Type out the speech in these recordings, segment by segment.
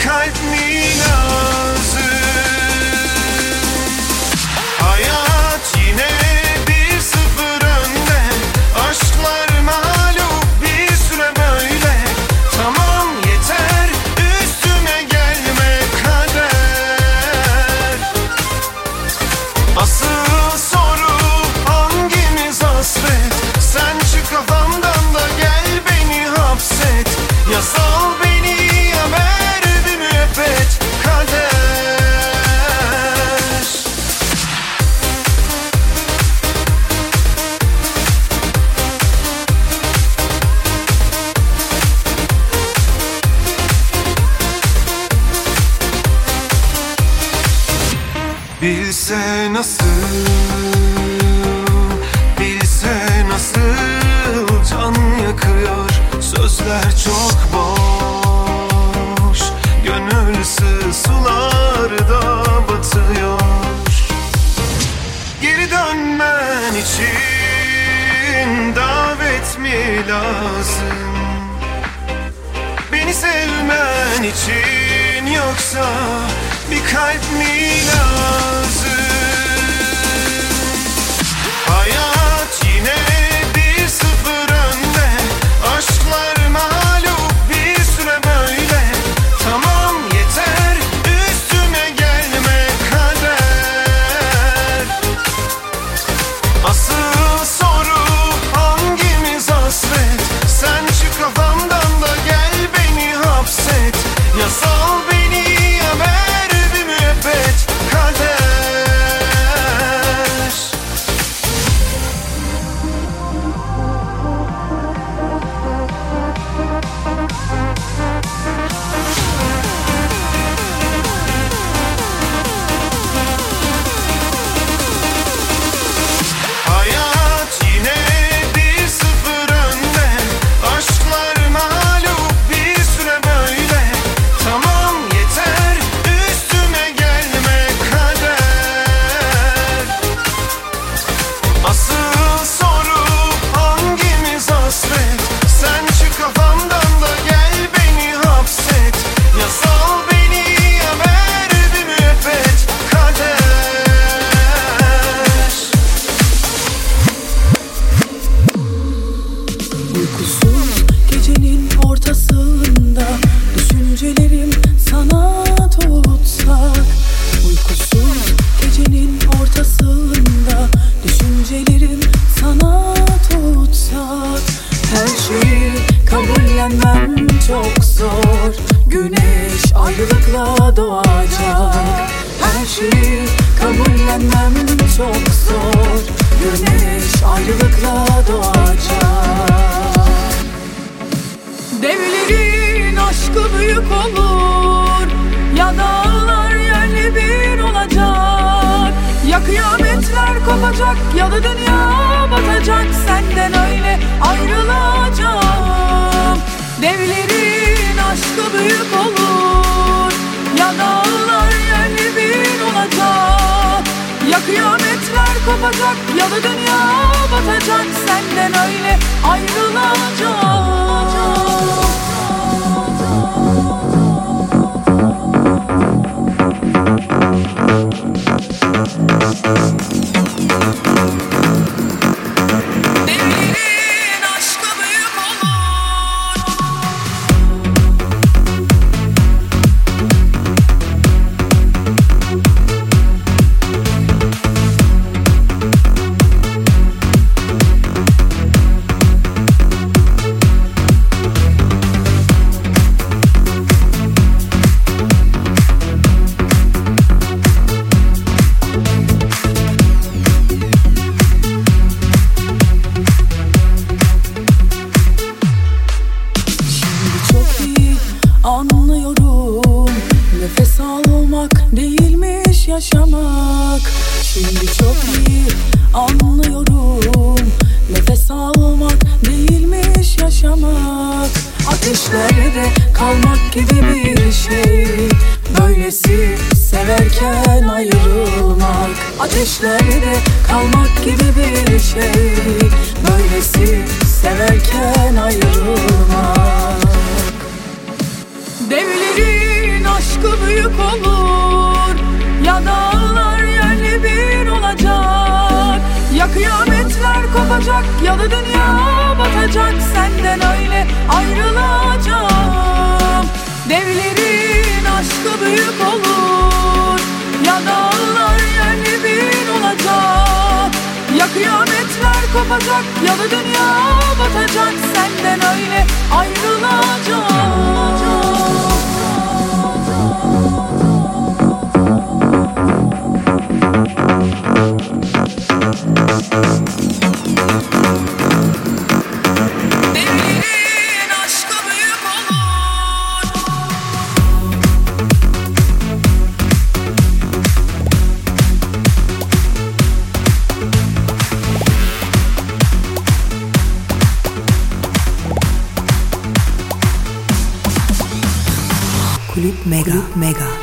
bir kalp Mega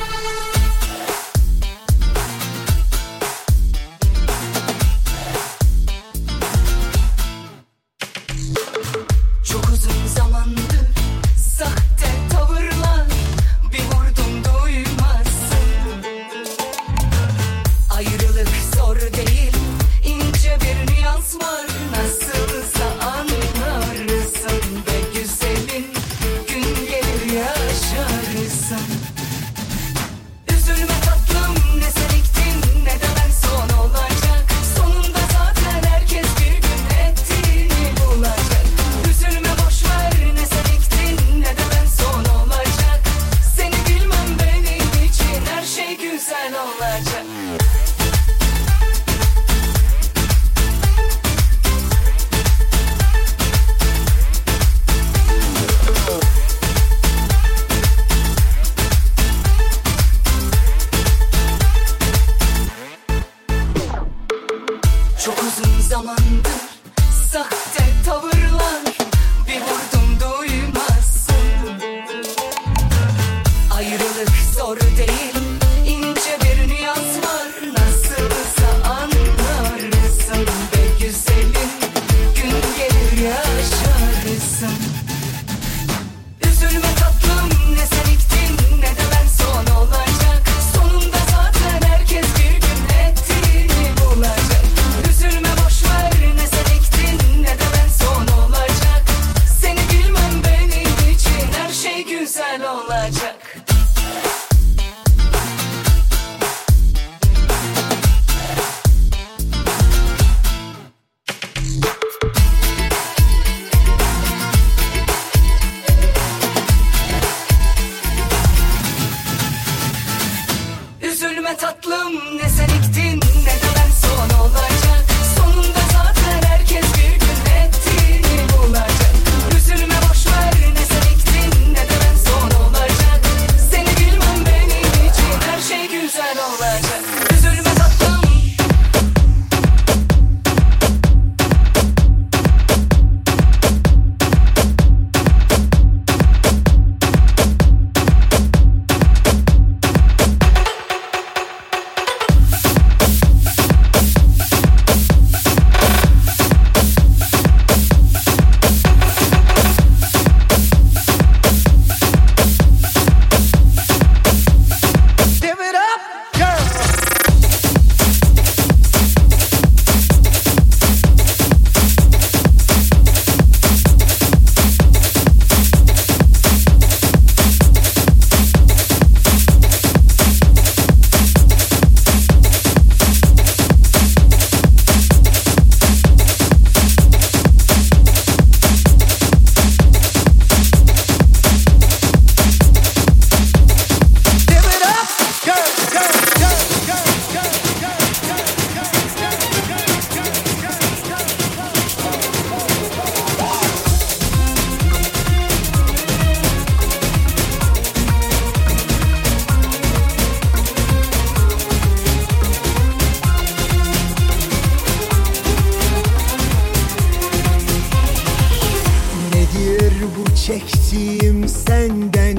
çektiğim senden.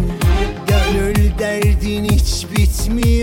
Gönül derdin hiç bitmiyor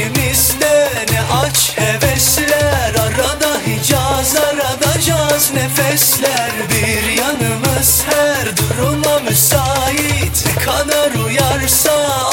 İçimizde ne aç hevesler Arada Hicaz arada caz nefesler. Bir yanımız her duruma müsait Ne kadar uyarsa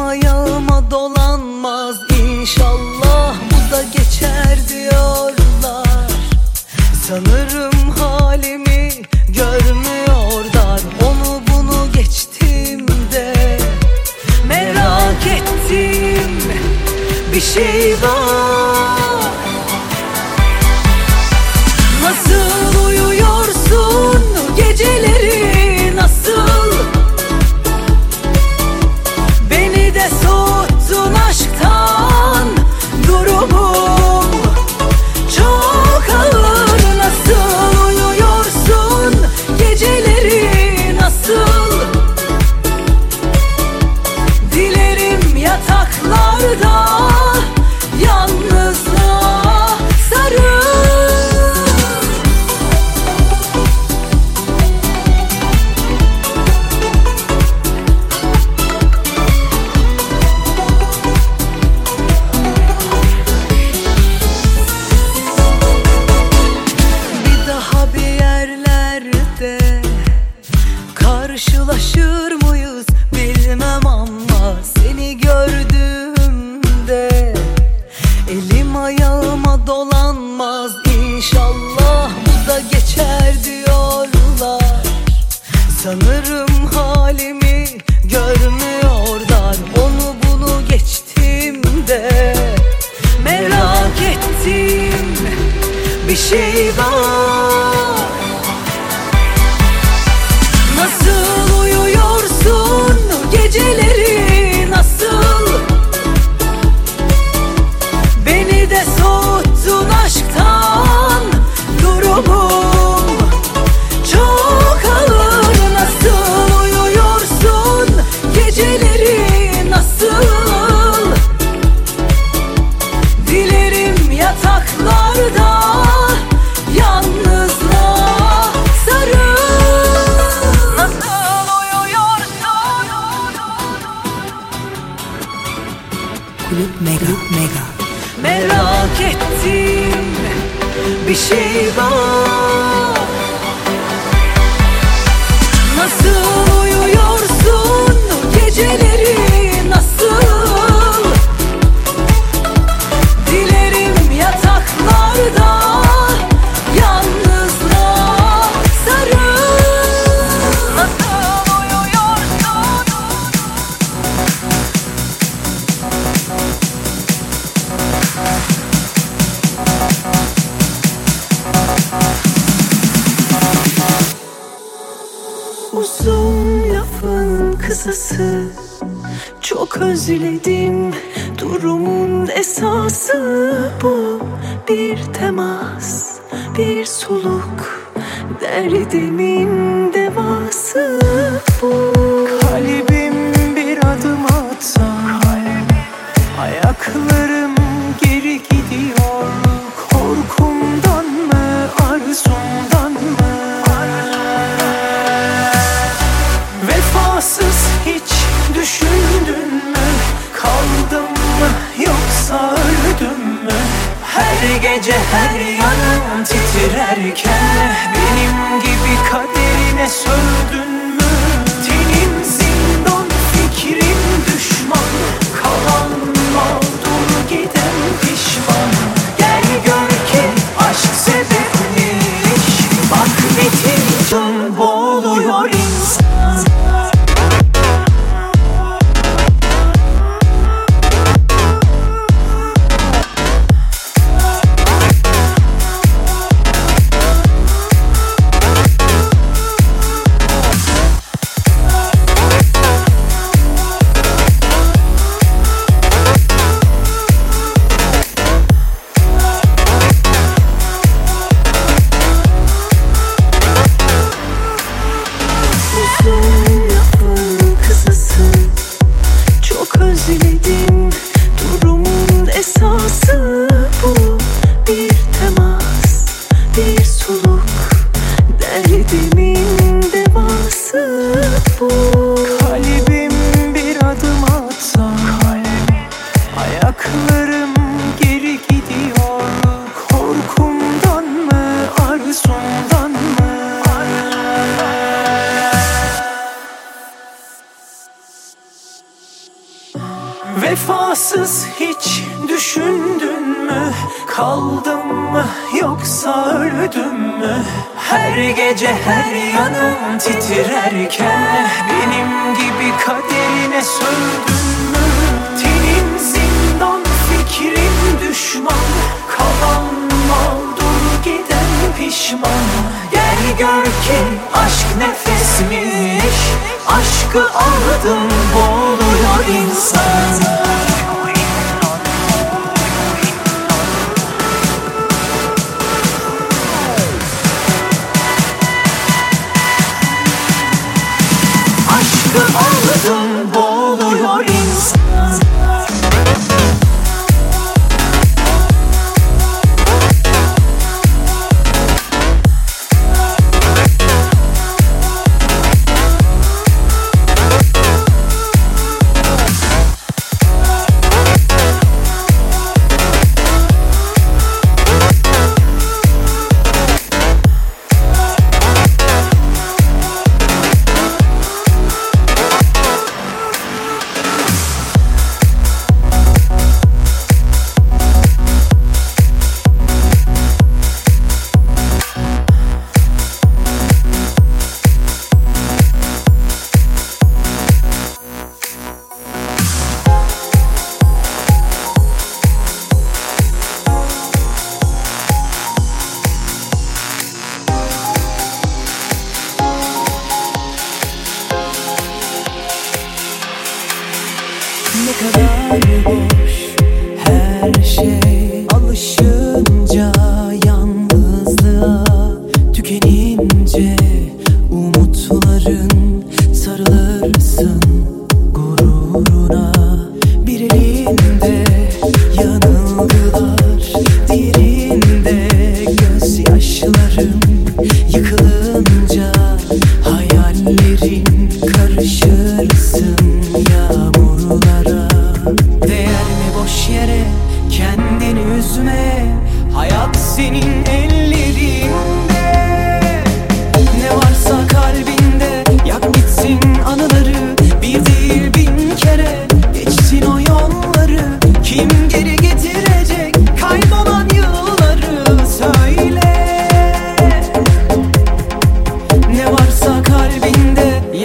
Yanıma dolanmaz. İnşallah bu da geçer diyorlar. Sanırım halimi görmüyorlar. Onu bunu geçtiğimde Merak ettim. Bir şey var.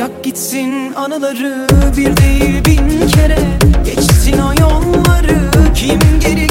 Yak gitsin anıları bir değil bin kere. Geçsin o yolları kim geri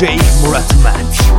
DJ Murat Mat.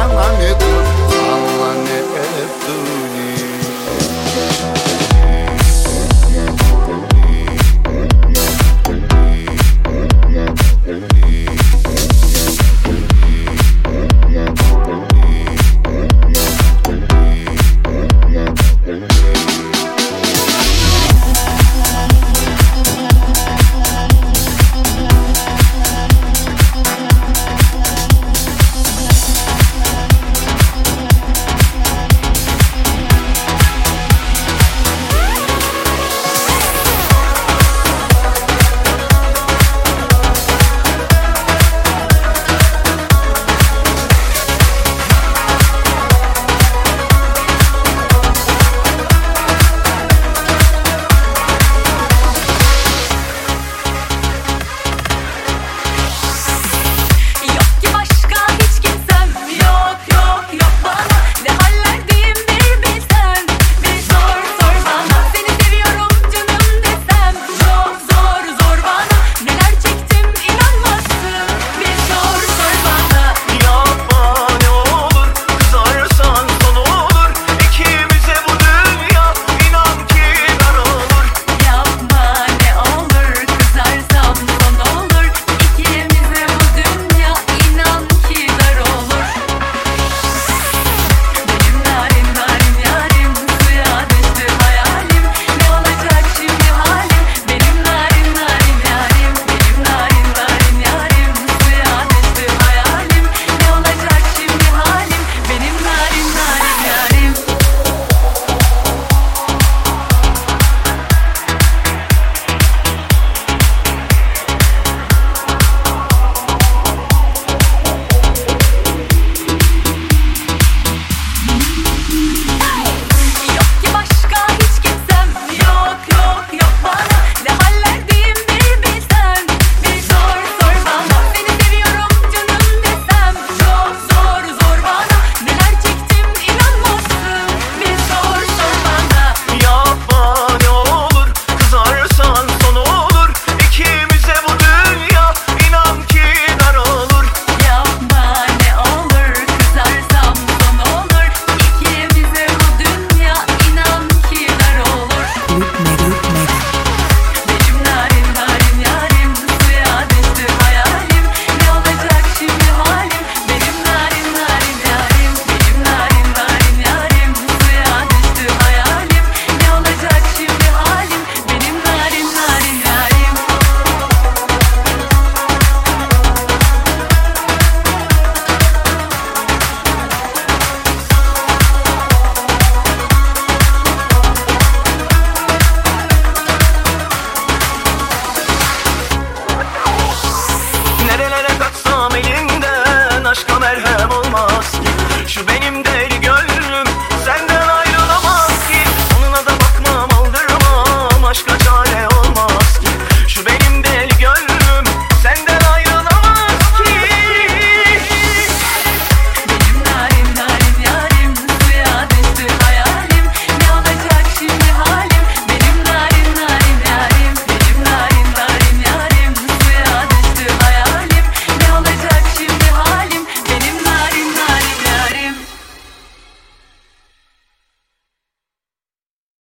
minha mamedou.